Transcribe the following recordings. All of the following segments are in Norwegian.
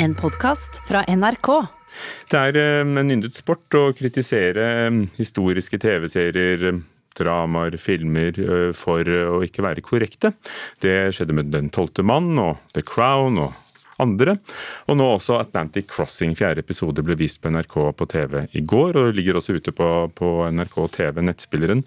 En podkast fra NRK. Det er eh, en yndet sport å kritisere eh, historiske TV-serier, eh, dramaer, filmer for å ikke være korrekte. Det skjedde med Den tolvte mann og The Crown og andre. Og nå også Atlantic Crossing. Fjerde episode ble vist på NRK på TV i går, og ligger også ute på, på NRK TV, nettspilleren.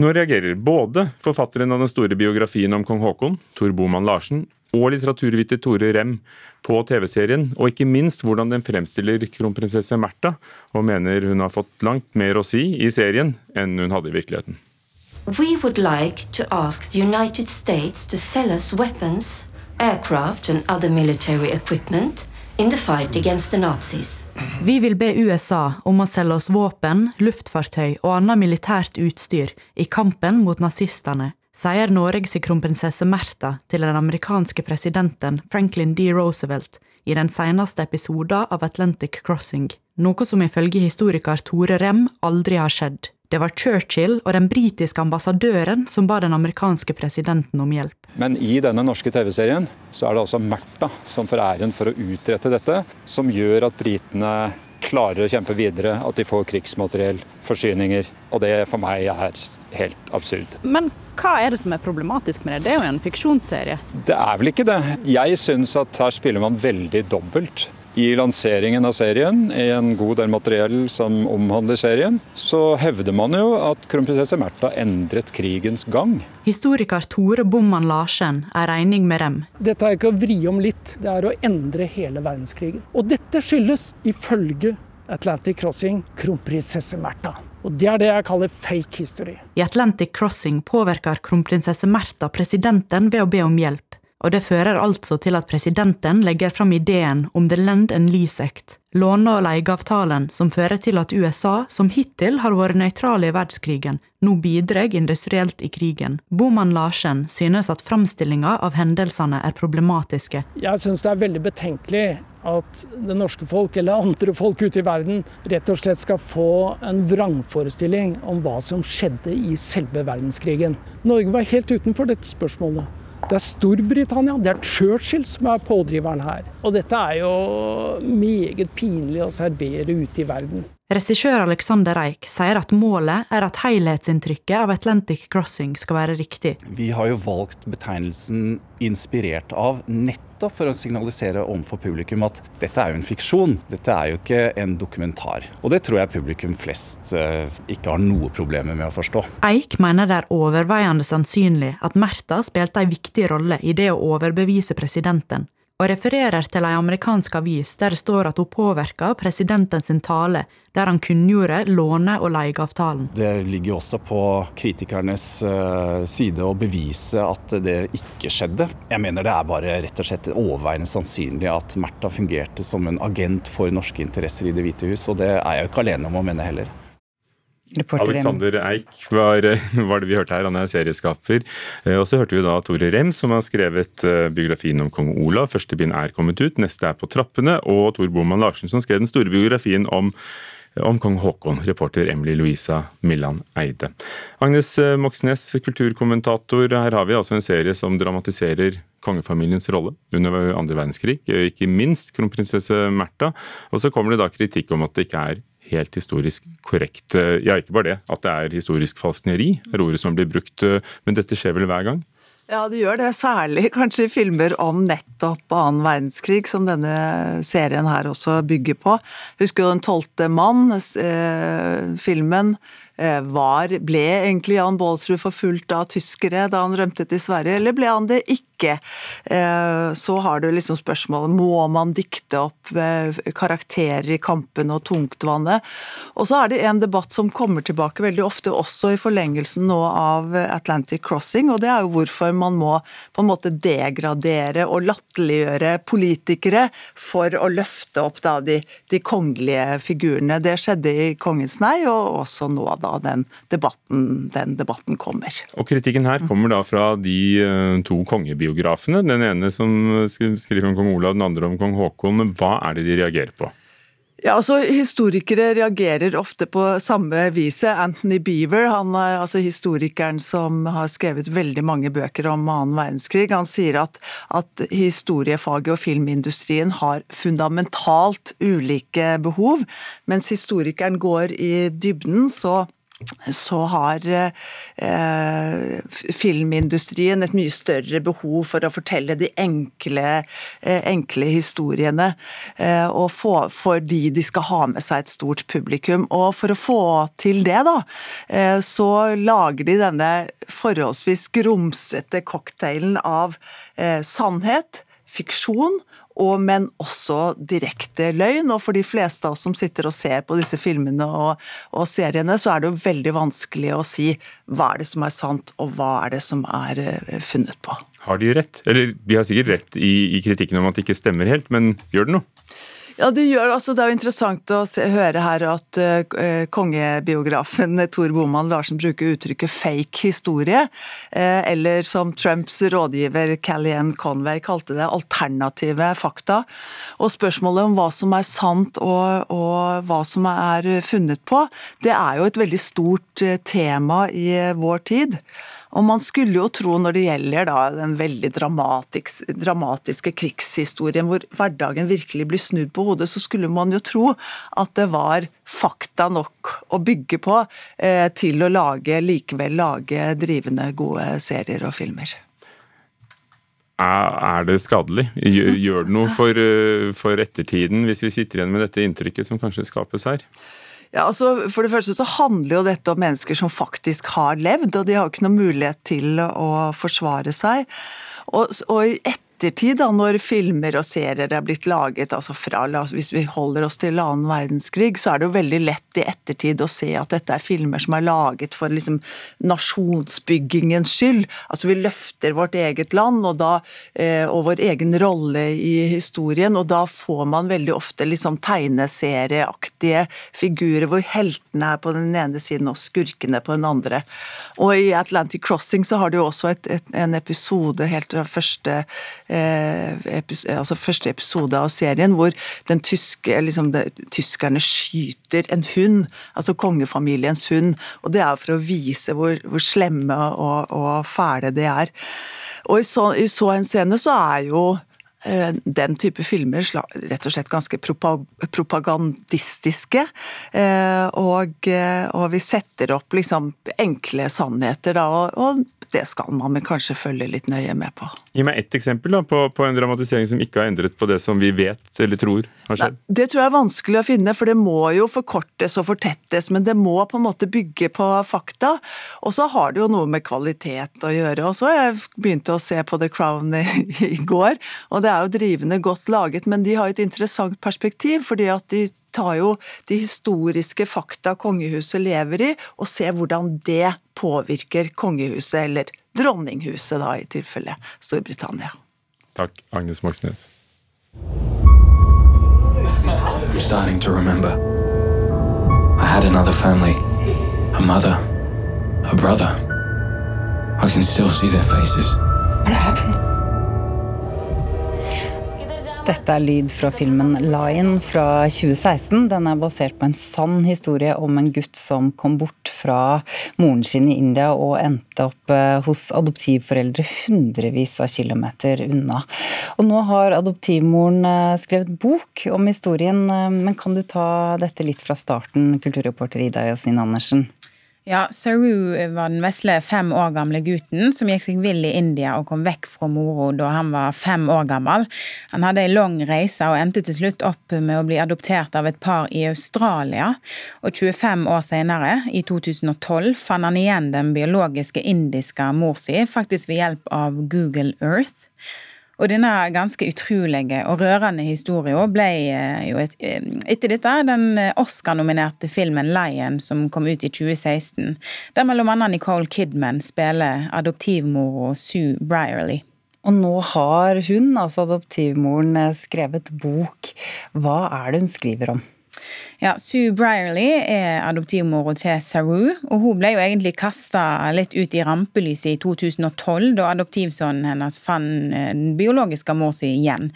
Nå reagerer både forfatteren av den store biografien om kong Haakon, Tor Boman Larsen, og litteraturviter Tore Rem på TV-serien, og ikke minst hvordan den fremstiller kronprinsesse Märtha, og mener hun har fått langt mer å si i serien enn hun hadde i virkeligheten. We would like to ask the United States to sell us weapons, aircraft and other military equipment in the fight against the Nazis. Vi vil be USA om å selge oss våpen, luftfartøy og annet militært utstyr i kampen mot nazistene, sier Norges kronprinsesse Märtha til den amerikanske presidenten Franklin D. Roosevelt i den seneste episoden av Atlantic Crossing, noe som ifølge historiker Tore Rem aldri har skjedd. Det var Churchill og den britiske ambassadøren som ba den amerikanske presidenten om hjelp. Men i denne norske TV-serien så er det altså Märtha som får æren for å utrette dette, som gjør at britene klarer å kjempe videre, at de får krigsmateriell, forsyninger. Og det for meg er helt absurd. Men hva er det som er problematisk med det? Det er jo en fiksjonsserie. Det er vel ikke det. Jeg syns at her spiller man veldig dobbelt. I lanseringen av serien, i en god del materiell som omhandler serien, så hevder man jo at kronprinsesse Märtha endret krigens gang. Historiker Tore Bomman Larsen er enig med dem. Dette er ikke å vri om litt, det er å endre hele verdenskrigen. Og dette skyldes, ifølge Atlantic Crossing, kronprinsesse Märtha. Og Det er det jeg kaller fake history. I Atlantic Crossing påvirker kronprinsesse Märtha presidenten ved å be om hjelp og det fører altså til at presidenten legger fram ideen om The Lend and Lease Act, låne- og leieavtalen som fører til at USA, som hittil har vært nøytrale i verdenskrigen, nå bidrar industrielt i krigen. Boman Larsen synes at framstillinga av hendelsene er problematiske. Jeg synes det er veldig betenkelig at det norske folk, eller andre folk ute i verden, rett og slett skal få en vrangforestilling om hva som skjedde i selve verdenskrigen. Norge var helt utenfor dette spørsmålet. Det er Storbritannia, det er Churchill som er pådriveren her. Og dette er jo meget pinlig å servere ute i verden. Regissør Alexander Eik sier at målet er at helhetsinntrykket av Atlantic Crossing skal være riktig. Vi har jo valgt betegnelsen inspirert av nettopp for å signalisere overfor publikum at dette er jo en fiksjon. Dette er jo ikke en dokumentar. Og det tror jeg publikum flest eh, ikke har noe problemer med å forstå. Eik mener det er overveiende sannsynlig at Märtha spilte en viktig rolle i det å overbevise presidenten og refererer til ei amerikansk avis der det står at hun påvirka presidenten sin tale, der han kunngjorde låne- og leieavtalen. Det ligger også på kritikernes eh, side å bevise at det ikke skjedde. Jeg mener det er bare rett og slett overveiende sannsynlig at Märtha fungerte som en agent for norske interesser i Det hvite hus, og det er jeg jo ikke alene om å mene heller. Alexander Eik var, var, det vi hørte her, han er serieskaper. Eh, og så hørte vi da Tore Rem, som har skrevet eh, biografien om kong Olav. Første bind er kommet ut, neste er på trappene. Og Tor Boman Larsen, som skrev den store biografien om om kong Haakon, reporter Emily Louisa Milland Eide. Agnes eh, Moxnes, kulturkommentator. Her har vi altså en serie som dramatiserer kongefamiliens rolle under andre verdenskrig, ikke minst kronprinsesse Märtha. Og så kommer det da kritikk om at det ikke er helt historisk korrekt. Ja, ikke bare det. At det er historisk falskneri, er ordet som blir brukt. Men dette skjer vel hver gang? Ja, det gjør det. Særlig kanskje i filmer om nettopp annen verdenskrig, som denne serien her også bygger på. Husker jo Den tolvte mann, eh, filmen Eh, var, ble egentlig Jan Baalsrud forfulgt av tyskere da han rømte til Sverige, eller ble han det ikke? Eh, så har du liksom spørsmålet må man dikte opp eh, karakterer i kampen og tungtvannet? Og så er det en debatt som kommer tilbake veldig ofte, også i forlengelsen nå av Atlantic Crossing, og det er jo hvorfor man må på en måte degradere og latterliggjøre politikere for å løfte opp da de, de kongelige figurene. Det skjedde i Kongens nei, og også nå da den debatten, den debatten kommer. Og Kritikken her kommer da fra de to to kongebiografene. Den ene som skriver om kong Olav, den andre om kong Haakon. Hva er det de reagerer på? Ja, altså Historikere reagerer ofte på samme viset. Anthony Beaver, han er altså historikeren som har skrevet veldig mange bøker om annen verdenskrig, han sier at, at historiefaget og filmindustrien har fundamentalt ulike behov. Mens historikeren går i dybden, så så har eh, filmindustrien et mye større behov for å fortelle de enkle, eh, enkle historiene. Eh, og få, fordi de skal ha med seg et stort publikum. Og for å få til det, da, eh, så lager de denne forholdsvis grumsete cocktailen av eh, sannhet, fiksjon og, men også direkte løgn. Og for de fleste av oss som sitter og ser på disse filmene og, og, seriene, så er det jo veldig vanskelig å si hva er det som er sant, og hva er det som er uh, funnet på. Har de rett? Eller de har sikkert rett i, i kritikken om at det ikke stemmer helt, men gjør det noe? Ja, Det gjør altså, det er jo interessant å se, høre her at uh, kongebiografen Tor Boman Larsen bruker uttrykket 'fake historie', uh, eller som Trumps rådgiver Callian Conway kalte det, alternative fakta. Og spørsmålet om hva som er sant og, og hva som er funnet på, det er jo et veldig stort uh, tema i vår tid. Og man skulle jo tro når det gjelder da den veldig dramatisk, dramatiske krigshistorien hvor hverdagen virkelig blir snudd på hodet, så skulle man jo tro at det var fakta nok å bygge på eh, til å lage, likevel lage drivende gode serier og filmer. Er det skadelig? Gjør det noe for, eh, for ettertiden hvis vi sitter igjen med dette inntrykket som kanskje skapes her? Ja, altså For det første så handler jo dette om mennesker som faktisk har levd, og de har jo ikke noen mulighet til å forsvare seg. Og, og et ettertid, da, når filmer og serier er blitt laget altså fra, Hvis vi holder oss til annen verdenskrig, så er det jo veldig lett i ettertid å se at dette er filmer som er laget for liksom, nasjonsbyggingens skyld. Altså Vi løfter vårt eget land og, da, eh, og vår egen rolle i historien, og da får man veldig ofte liksom tegneserieaktige figurer hvor heltene er på den ene siden og skurkene på den andre. Og i Atlantic Crossing så har du jo også et, et, en episode helt fra første altså første episode av serien, hvor den tyske, liksom det, tyskerne skyter en hund, altså kongefamiliens hund. og Det er for å vise hvor, hvor slemme og, og, fæle de er. Og i så, i så en scene så er jo Eh, den type filmer rett og slett ganske propagandistiske. Eh, og, eh, og vi setter opp liksom enkle sannheter, da, og, det skal man kanskje følge litt nøye med på. Gi meg ett eksempel da, på, på, en dramatisering som ikke har endret på det som vi vet eller tror har skjedd. Nei, det tror jeg er vanskelig å finne, for det må jo forkortes og fortettes. Men det må på en måte bygge på fakta. Og så har det jo noe med kvalitet å gjøre. Og så begynte jeg å se på The Crown i, i går. og det er jo drivende godt laget, men de har et interessant perspektiv, fordi at de tar jo de historiske fakta kongehuset lever i, og ser hvordan det påvirker kongehuset, eller dronninghuset da, i tilfelle Storbritannia. Takk, Agnes Moxnes. I'm starting to remember. I had another family, a mother, a brother. I can still see their faces. What happened? Dette er lyd fra filmen Lion fra 2016. Den er basert på en sann historie om en gutt som kom bort fra moren sin i India og endte opp eh, hos adoptivforeldre hundrevis av kilometer unna. Og nå har adoptivmoren eh, skrevet bok om historien, eh, men kan du ta dette litt fra starten, kulturreporter Ida Yasin Andersen? Ja, Saru var den vesle fem år gamle gutten som gikk seg vill i India og kom vekk fra moro da han var fem år gammel. Han hadde en lang reise og endte til slutt opp med å bli adoptert av et par i Australia. Og 25 år senere, i 2012, fant han igjen den biologiske indiske mor si, faktisk ved hjelp av Google Earth. Og denne ganske utrolige og rørende historien ble eh, jo et, eh, etter dette den eh, Oscar-nominerte filmen 'Lion', som kom ut i 2016, der mellom annet Nicole Kidman spiller adoptivmora Sue Brierly. Og nå har hun, altså adoptivmoren, skrevet bok. Hva er det hun skriver om? Ja, Sue Brierly er adoptivmora til Saru, og hun ble jo egentlig kasta litt ut i rampelyset i 2012, da adoptivsønnen hennes fant eh, den biologiske mor si igjen.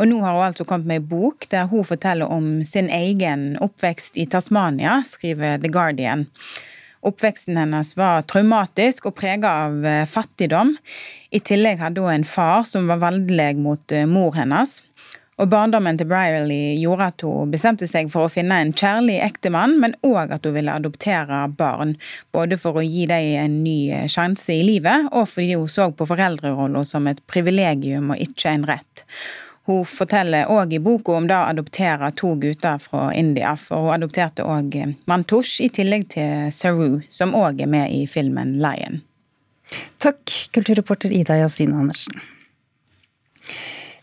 Og nå har hun altså kommet med ei bok der hun forteller om sin egen oppvekst i Tasmania, skriver The Guardian. Oppveksten hennes var traumatisk og prega av eh, fattigdom. I tillegg hadde hun en far som var voldelig mot eh, mor hennes. Og Barndommen til Brierly gjorde at hun bestemte seg for å finne en kjærlig ektemann, men òg at hun ville adoptere barn. Både for å gi dem en ny sjanse i livet, og fordi hun så på foreldrerollen som et privilegium og ikke en rett. Hun forteller òg i boka om det å adoptere to gutter fra India, for hun adopterte òg Mantush i tillegg til Saru, som òg er med i filmen Lion. Takk, kulturreporter Ida Yasin Andersen.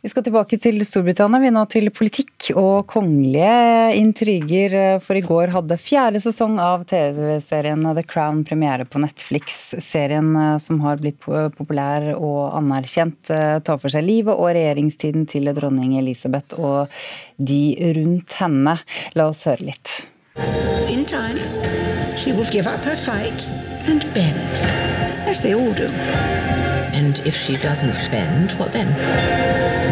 Vi skal tilbake til Storbritannia, vi nå til politikk og kongelige intriger. For i går hadde fjerde sesong av TV-serien The Crown premiere på Netflix. Serien eh, som har blitt populær og anerkjent, eh, tar for seg livet og regjeringstiden til dronning Elisabeth og de rundt henne. La oss høre litt. In time, she will give up her fight and bend, as they all do. And if she doesn't bend, what then?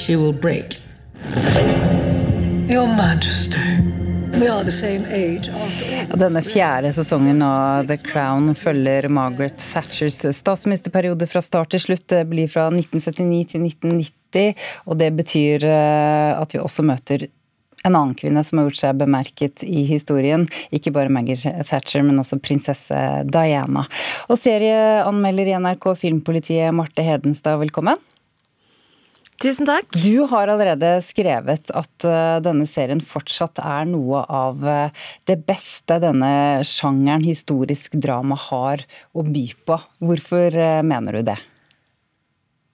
She will break. Your Majesty. Denne fjerde sesongen av The Crown følger Margaret Thatchers statsministerperiode fra start til slutt. Det blir fra 1979 til 1990, og det betyr eh, at vi også møter en annen kvinne som har gjort seg bemerket i historien. Ikke bare Maggie Thatcher, men også prinsesse Diana. Og serieanmelder i NRK Filmpolitiet, Marte Hedenstad, velkommen. Tusen takk. Du har allerede skrevet at eh, denne serien fortsatt er noe av eh, det beste denne sjangeren historisk drama har å by på. Hvorfor eh, mener du det?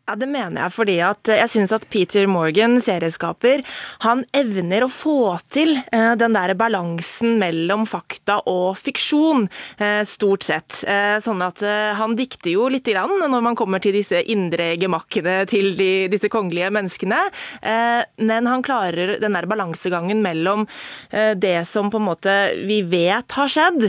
Ja, Det mener jeg fordi at jeg syns at Peter Morgan, serieskaper, han evner å få til eh, den der balansen mellom fakta og fiksjon, eh, stort sett. Eh, sånn at han dikter jo lite grann når man kommer til disse indre gemakkene til de, disse kongelige menneskene, men han klarer den der balansegangen mellom det som på en måte vi vet har skjedd,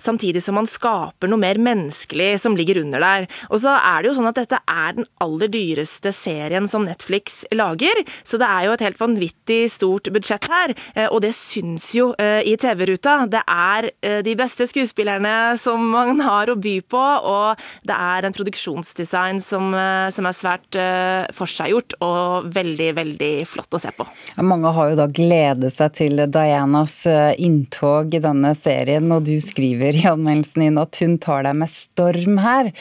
samtidig som han skaper noe mer menneskelig som ligger under der. Og så er det jo sånn at dette er den aller aller dyreste serien som Netflix lager. Så det er jo et helt vanvittig stort budsjett her, eh, og det syns jo eh, i TV-ruta. Det er eh, de beste skuespillerne som man har å by på, og det er en produksjonsdesign som, som er svært forseggjort og veldig, veldig flott å se på. Mange har jo da gledet seg til Dianas inntog i denne serien, og du skriver i anmeldelsen din at hun tar deg med storm her.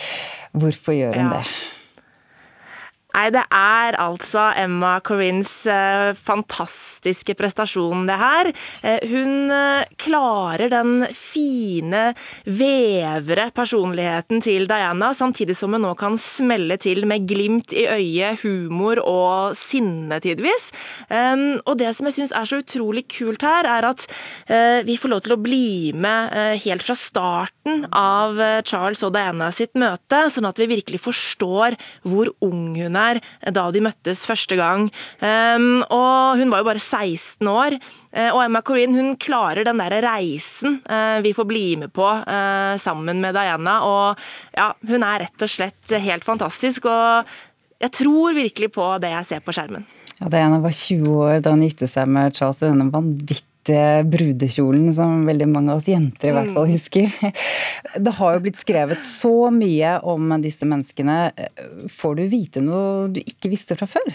Hvorfor gjør hun ja. det? Nei, det er altså Emma Corrins eh, fantastiske prestasjon, det her. Eh, hun eh, klarer den fine, vevre personligheten til Diana, samtidig som hun nå kan smelle til med glimt i øyet, humor og sinne tidvis. Og det som jeg syns er så utrolig kult her, er at vi får lov til å bli med helt fra starten av Charles og Diana sitt møte, sånn at vi virkelig forstår hvor ung hun er der da de møttes første gang. Um, og hun var jo bare 16 år. Uh, og Emma Corrin hun klarer den der reisen uh, vi får bli med på sammen med Diana. Og ja, hun er rett og slett helt fantastisk. Og jeg tror virkelig på det jeg ser på skjermen. Ja, Diana var 20 år da hun giftet seg med Charles i denne vanvittige brudekjolen som veldig mange av oss jenter i hvert fall mm. husker. Det har jo blitt skrevet så mye om disse menneskene. Får du vite noe du ikke visste fra før?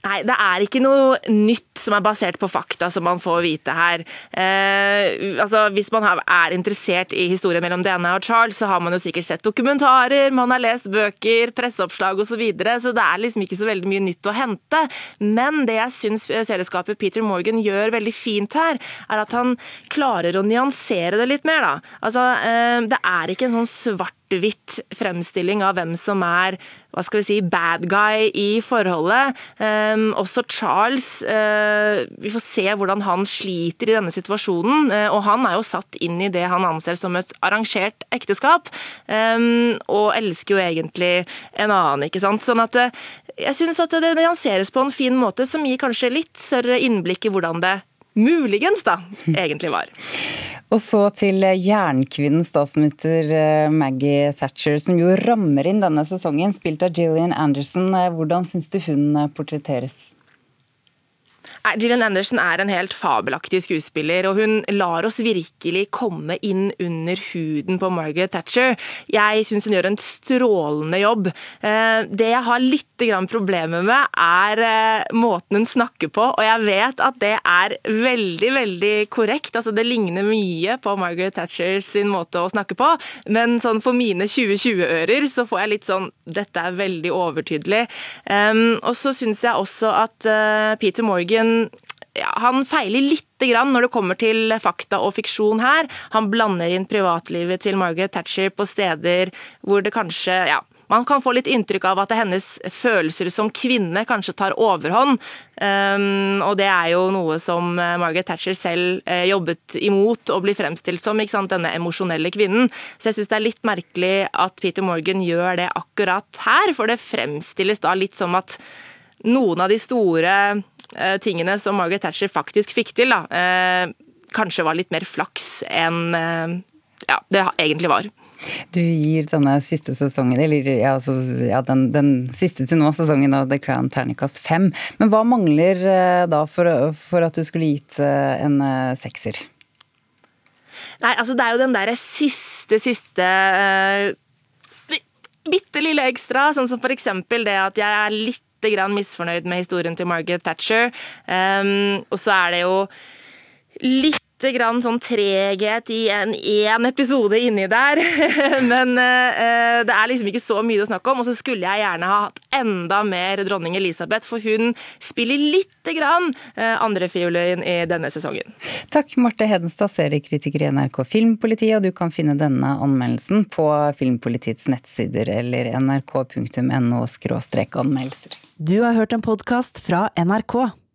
Nei, det er ikke noe nytt som er basert på fakta som man får vite her. Eh, altså, hvis man er interessert i historien mellom Diana og Charles, så har man jo sikkert sett dokumentarer, man har lest bøker, presseoppslag osv., så, videre, så det er liksom ikke så veldig mye nytt å hente. Men det jeg syns selskapet Peter Morgan gjør veldig fint her, er at han klarer å nyansere det litt mer. da. Altså, eh, det er ikke en sånn svart svart-hvitt fremstilling av hvem som er hva skal vi si, bad guy i forholdet. Eh, også Charles uh, vi får se hvordan han sliter i denne situasjonen. Og han er jo satt inn i det han anser som et arrangert ekteskap, og elsker jo egentlig en annen, ikke sant. Sånn at jeg syns at det nyanseres på en fin måte, som gir kanskje litt større innblikk i hvordan det muligens da, egentlig var. Og så til jernkvinnen statsminister eh, Maggie Thatcher, som jo rammer inn denne sesongen, spilt av Gillian Anderson. Eh, hvordan syns du hun eh, portretteres? Gillian Anderson er en helt fabelaktig skuespiller, og hun lar oss virkelig komme inn under huden på Margaret Thatcher. Jeg syns hun gjør en strålende jobb. Eh, det jeg har litt problemer med, er eh, måten hun snakker på, og jeg vet at det er veldig, veldig korrekt. Altså, det ligner mye på Margaret Thatcher sin måte å snakke på, men sånn for mine 2020-ører så får jeg litt sånn Dette er veldig overtydelig. og så syns jeg også at eh, Peter Morgan ja, han feiler litt grann når det kommer til fakta og fiksjon her. Han blander inn privatlivet til Margaret Thatcher på steder hvor det kanskje ja, man kan få litt inntrykk av at hennes følelser som kvinne kanskje tar overhånd. Um, og det er jo noe som eh, Margaret Thatcher selv uh, jobbet imot å bli fremstilt som, denne emosjonelle kvinnen. Så jeg syns det er litt merkelig at Peter Morgan gjør det akkurat her, for det fremstilles da litt som at noen av de store Eh, tingene som Margaret Thatcher faktisk fikk til, da, eh, kanskje var litt mer flaks enn eh, ja, det egentlig var. Du gir denne siste sesongen, eller ja, altså, ja, den, den, siste til nå, sesongen av The Crown terningkast fem. Men hva mangler da for, for, at du skulle gitt en sekser? Nei, altså det er jo den derre siste, siste uh, bitte lille ekstra, sånn som f.eks. det at jeg er litt grann misfornøyd med historien til Margaret Thatcher. Um, og så er det jo litt grann sånn treghet i en én episode inni der. Men uh, det er liksom ikke så mye å snakke om. Og så skulle jeg gjerne ha hatt enda mer dronning Elisabeth, for hun spiller lite grann uh, andrefiolin i denne sesongen. Takk, Marte Hedenstad, seriekritiker i NRK Filmpolitiet, og du kan finne denne anmeldelsen på Filmpolitiets nettsider eller nrk.no anmeldelser. Du har hørt en podkast fra NRK.